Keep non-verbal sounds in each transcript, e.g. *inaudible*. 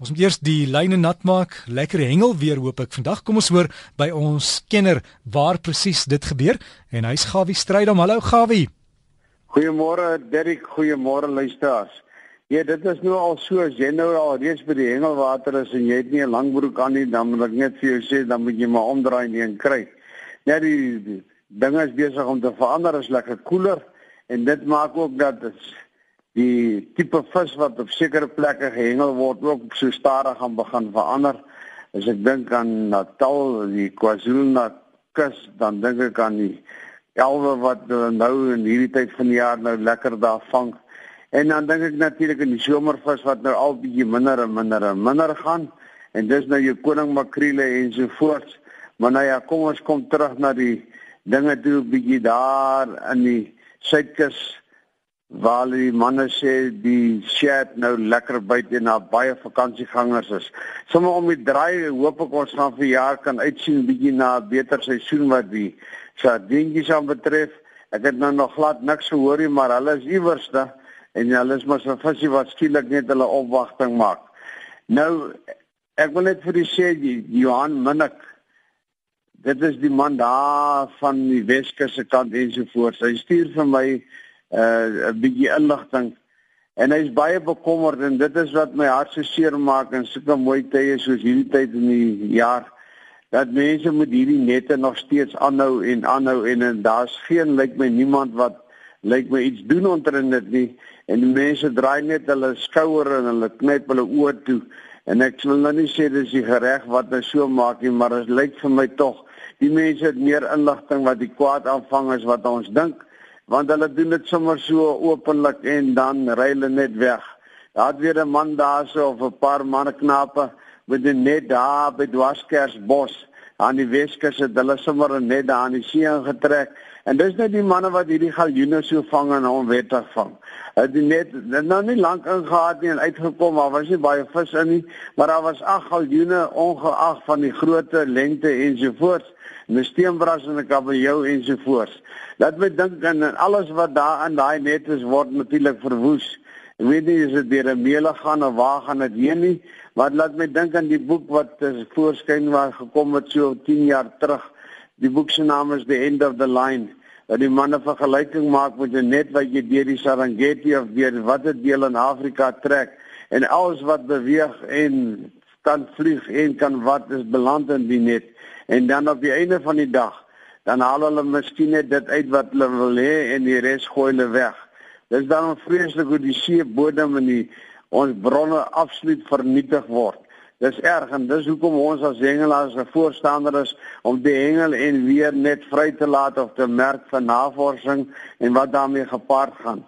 Ons moet eers die lyne nat maak, lekker hengel weer hoop ek. Vandag kom ons hoor by ons kenner waar presies dit gebeur en hy's Gawie Strydom. Hallo Gawie. Goeiemôre Derrick, goeiemôre luisteraars. Ja, dit is nou al so as jy nou al reeds by die hengelwater is en jy het nie 'n lang broek aan nie, dan moet ek net vir jou sê dan moet jy maar omdraai en kry. Net die, die dinge is besig om te verander, is lekker koeler en dit maak ook dat die tipe vis wat op sekere plekke gehengel word ook so stadig gaan begin verander. As ek dink aan Natal, die KwaZulu-Natal kus, dan dink ek aan die elwe wat nou in hierdie tyd van die jaar nou lekker daar vang. En dan dink ek natuurlik aan die somervis wat nou al bietjie minder en minder en minder gaan en dis nou jou koning makriele en so voort. Maar nou ja, kom ons kom terug na die dinge toe bietjie daar in die suidkus waar die manne sê die shed nou lekker buite en daar baie vakansiegangers is. Sommige om die draai hoop ek ons gaan vir jaar kan uitsien bietjie na 'n beter seisoen wat die sardientjies aan betref. Ek het nou nog glad niks gehoor nie, maar hulle is iewers daar en hulle is mos 'n visie wat skielik net hulle opwagting maak. Nou ek wil net vir u sê die Johan Minnik dit is die man daar van die Weskus se kant ensovoorts. Hy stuur vir my uh 'n bietjie inligting en hy's baie bekommerd en dit is wat my hart so seer maak en sulke mooi tye soos hierdie tyd in die jaar dat mense met hierdie nette nog steeds aanhou en aanhou en, en daar's geen lyk my niemand wat lyk my iets doen onder dit nie. En die mense draai net hulle skouer en hulle knyp hulle oë toe. En ek wil nou nie sê dis die reg wat hulle so maak nie maar dit lyk vir my tog die mense het meer inligting wat die kwaad aanvang is wat ons dink want hulle doen dit sommer so openlik en dan ry hulle net weg. Daar het weer 'n man daarso of 'n paar manne knape met 'n net daar by Dwarskersbos aan die Weskus het hulle sommer net daar aan die see getrek. En dis net die manne wat hierdie galjoene so vang en onwettig vang. Het die net nou nie lank ingehaat nie en uitgekom, maar was nie baie vis in nie, maar daar was 8 galjoene ongeag van die grootte, lengte ensovoorts. 'n steenbras en 'n kabeljou ensovoorts. Laat my dink aan alles wat daar in daai net is word natuurlik verwoes. Ek weet nie is dit deur 'n meele gaan of waar gaan dit heen nie, maar laat my dink aan die boek wat voorskyn waar gekom het so 10 jaar terug. Die boek se naam is The End of the Line. Dat die manne vergelyking maak met 'n net wat jy deur die Serengeti of deur watter deel in Afrika trek en alles wat beweeg en kan vlieg en kan wat is beland in die net en dan op die einde van die dag dan haal hulle miskien net dit uit wat hulle wil hê en die res gooi hulle weg. Dis dan vreeslik hoe die seebodem en die ons bronne absoluut vernietig word. Dis erg en dis hoekom ons as hengelaars 'n voorstander is om die hengel en weer net vry te laat of te merk vir navorsing en wat daarmee gepaard gaan.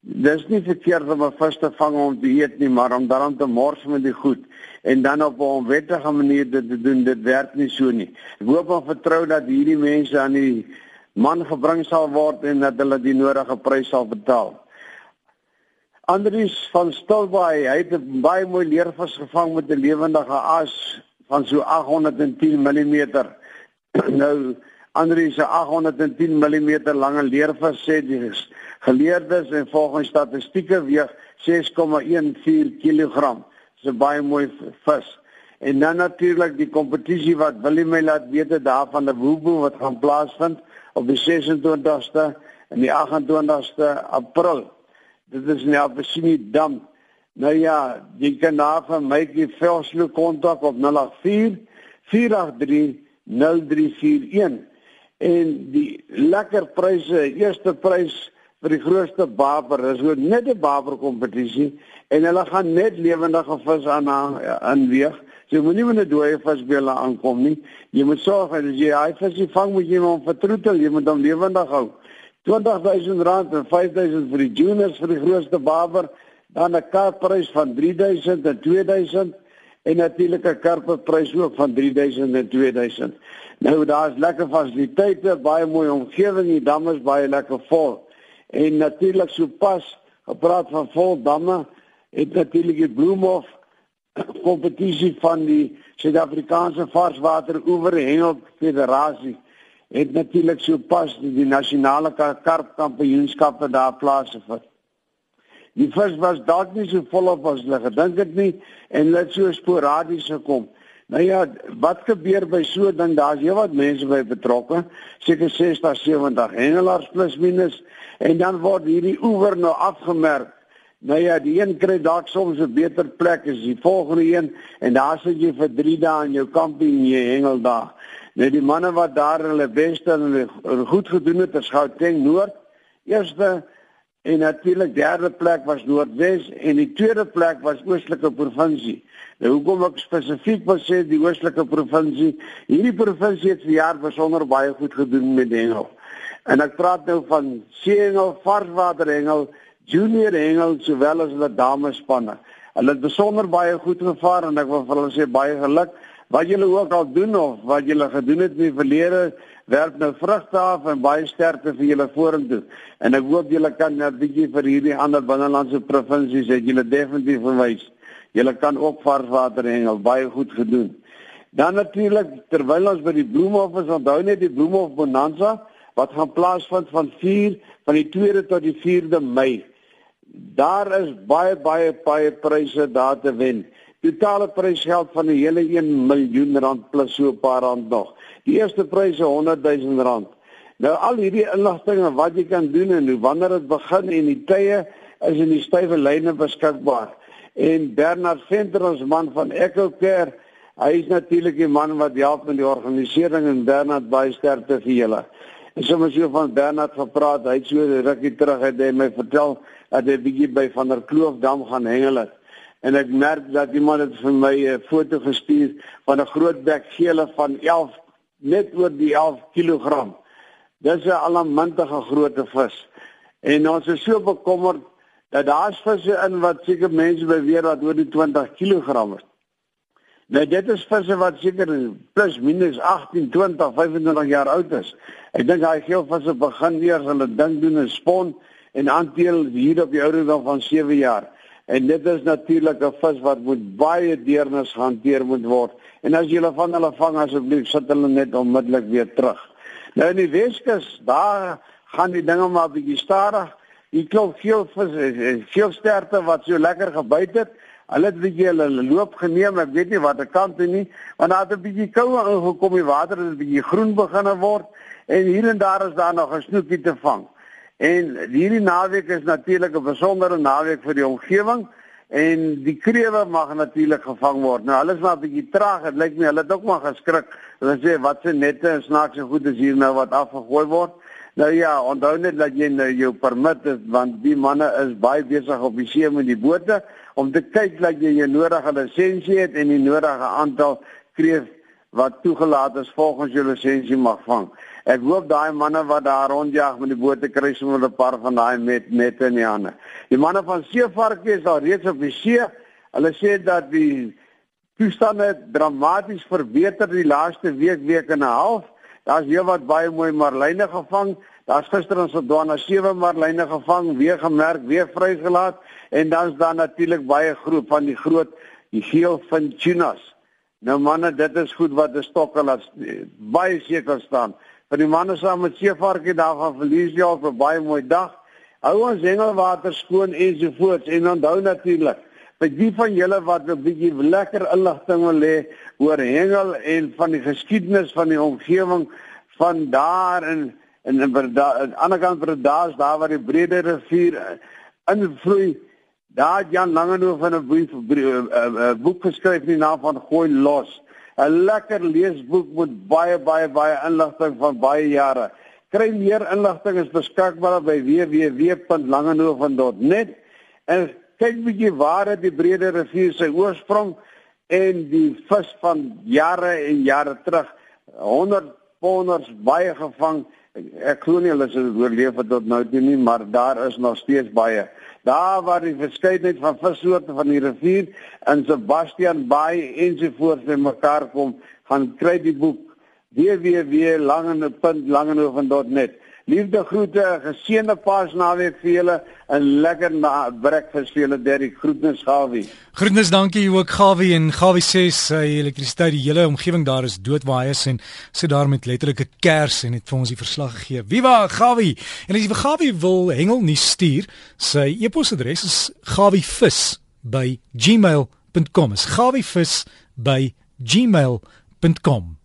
Dis nie verkeerd om 'n vis te vang om te eet nie, maar om dan te mors met die goed en dan op 'n onwettige manier dit te doen, dit werk nie so nie. Ek hoop en vertrou dat hierdie mense aan die man gebring sal word en dat hulle die nodige prys sal betaal. Andries van Stilbaai, hy het 'n baie mooi leervis gevang met 'n lewendige as van so 810 mm. *clears throat* nou Andries se 810 mm lange leervis sê die geleerdes en volgens statistieke weeg 6,14 kg. Dis 'n baie mooi vis. En dan natuurlik die kompetisie wat Willie my laat weet daar van die Woebo wat gaan plaasvind op die 26ste en die 28ste April. Dit is in Albany Dam. Nou ja, jy kan daar van my die velslo kontak op 084 483 0341 en die lekker pryse, eerste prys vir die grootste baber, is net 'n baber kompetisie en hulle gaan net lewendige vis aan aan weeg. Jy moenie met 'n dooie visbele aankom nie. Jy moet sorg dat jy hy vis vang moet jy hom vertroetel, jy moet hom lewendig hou. R20000 en 5000 vir die juniors vir die grootste baber, dan 'n karprys van 3000 en 2000 en natuurlik 'n karperprys ook van 3000 en 2000. Nou daar's lekker fasiliteite, baie mooi omgewing, die dam is baie lekker vol. En natuurlik sopas gepraat van vol damme het natuurlik die Bloemhof kompetisie van die Suid-Afrikaanse Varswater Oeverhengel Federasie het natuurlik so pas die nasionale karpkampioenskappe daar plaasgevind. Die vis was dalk nie so volop as hulle gedink het nie en hulle het so sporadies gekom. Nou ja, wat gebeur by so ding? Daar's heelwat mense by betrokke, seker 60, 70 hengelaars plus minus en dan word hierdie oewer nou afgemerk. Nou ja, die een kry dalk soms 'n beter plek as die volgende een en daar sit jy vir 3 dae in jou kamping en jy hengel daar. Nou die manne wat daar hulle beste en hulle goed gedoen het, is Gauteng Noord. Eerste en natuurlik derde plek was Noordwes en die tweede plek was Oostelike provinsie. Nou hoekom ek spesifiek wil sê die Oostelike provinsie, hierdie provinsie het vir jaar besonder baie goed gedoen met hengel. En ek praat nou van seehengel, varswaterhengel, junior hengel sowel as hulle damespanne. Hulle het besonder baie goed gevaar en ek wil vir hulle sê baie geluk. Wat julle ook al doen of wat julle gedoen het in die verlede, werk nou vrugte af en baie sterkte vir julle vorentoe. En ek hoop julle kan 'n bietjie vir hierdie ander binnelandse provinsies het julle definitief verwys. Julle kan ook varswater hengel baie goed gedoen. Dan natuurlik terwyl ons by die Bloemhof is, onthou net die Bloemhof Bonanza wat gaan plaasvind van 4 van die 2de tot die 4de Mei. Daar is baie baie baie pryse daar te wen. Totale prysgeld van die hele 1 miljoen rand plus so 'n paar rand nog. Die eerste prys is 100 000 rand. Nou al hierdie inligting wat jy kan doen en hoe wanneer dit begin en die tye is in die stywe lyne beskikbaar en Bernard Venter ons man van Echo Care hy is natuurlik die man wat help met die organisering en Bernard baie sterkte vir julle en soms jy van Bernard gepraat hy het so rukkie terug het hy my vertel dat hy bietjie by van der Kloofdam gaan hengel het en ek merk dat iemand het vir my 'n foto gestuur van 'n groot bek gele van 11 net oor die 11 kg dis 'n alamantige groot vis en ons is so bekommerd dat daar's visse in wat seker mense beweer dat oor die 20 kg is. Nou dit is visse wat seker plus minus 18, 20, 25 jaar oud is. Ek dink daai geel visse begin weer hulle ding doen en spon en aanteel hier op die ouderdom van 7 jaar. En dit is natuurlik 'n vis wat moet baie deernis hanteer moet word. En as jy hulle van hulle vang asseblief sit hulle net onmiddellik weer terug. Nou in die Weskus, daar gaan die dinge maar bietjie stadig. Die klop veel vis is veel sterkte wat so lekker gebyt het. Hulle het bietjie hulle loop geneem, ek weet nie watter kant toe nie, want daar het 'n bietjie koue ingekom, die water het bietjie groen begine word en hier en daar is daar nog 'n snoekie te vang. En hierdie naweek is natuurlik 'n besondere naweek vir die omgewing en die krewe mag natuurlik gevang word. Nou alles maar 'n bietjie traag, dit lyk my hulle het ook maar geskrik. Hulle sê wat se nette en snaakse goed is hier nou wat afgegooi word. Nou ja, onthou net dat jy nou jou permit het want die manne is baie besig op die see met die bote om te kyk dat jy jou nodige lisensie het en die nodige aantal kreef wat toegelaat is volgens jou lisensie mag vang. Ek hoop daai manne wat daar rondjag met die bote kry sommer 'n paar van daai met nette in die hande. Die manne van Seevarkie is al reeds op die see. Hulle sê dat die toestande dramaties verbeter die laaste week week en 'n half. Daar's heelwat baie mooi marline gevang. Daar's gister ons op Dwana 7 marline gevang, weer gemerk, weer vrygelaat en dan's daar natuurlik baie groep van die groot die geel van tunas. Nou manne, dit is goed wat 'n stokkel laat baie seker staan. Vir die manne saam met seevarkie daar gaan verlies jy op 'n baie mooi dag. Hou ons hengelwater skoon ensovoorts en onthou natuurlik vir die van julle wat 'n bietjie lekker inligting wil hê oor hengel en van die geskiedenis van die omgewing van daar in en aan die ander kant van daas daar waar die Brede rivier eh, invloei daar Jan Langehoef van 'n eh, eh, boek geskryf in die naam van Gooi los 'n lekker leesboek met baie baie baie inligting van baie jare. Kry meer inligting is beskikbaar by www.langehoef.net en kyk bietjie waar het die Brede rivier sy oorsprong en die vis van jare en jare terug. 100 ponders baie gevang. Ek glo nie hulle sal oorleef tot nou toe nie, maar daar is nog steeds baie. Daar waar die verskeidenheid van vissoorte van die rivier in Sebastian Bay ensovoorts bymekaar kom, gaan kry die boek www.langene.langenoven.net. Liefde groete, geseënde Paasnaweek vir julle en lekker breakfast vir julle Derrick. Groetnis Gawie. Groetnis, dankie ook Gawie en Gawie sê sy elektrisiteit die hele omgewing daar is dood waar hy is en sit daar met letterlike kers en het vir ons die verslag gegee. Viva Gawie. En as jy vir Gawie wil hengel nie stuur, sy e-posadres is gawievis@gmail.com. Is gawievis@gmail.com.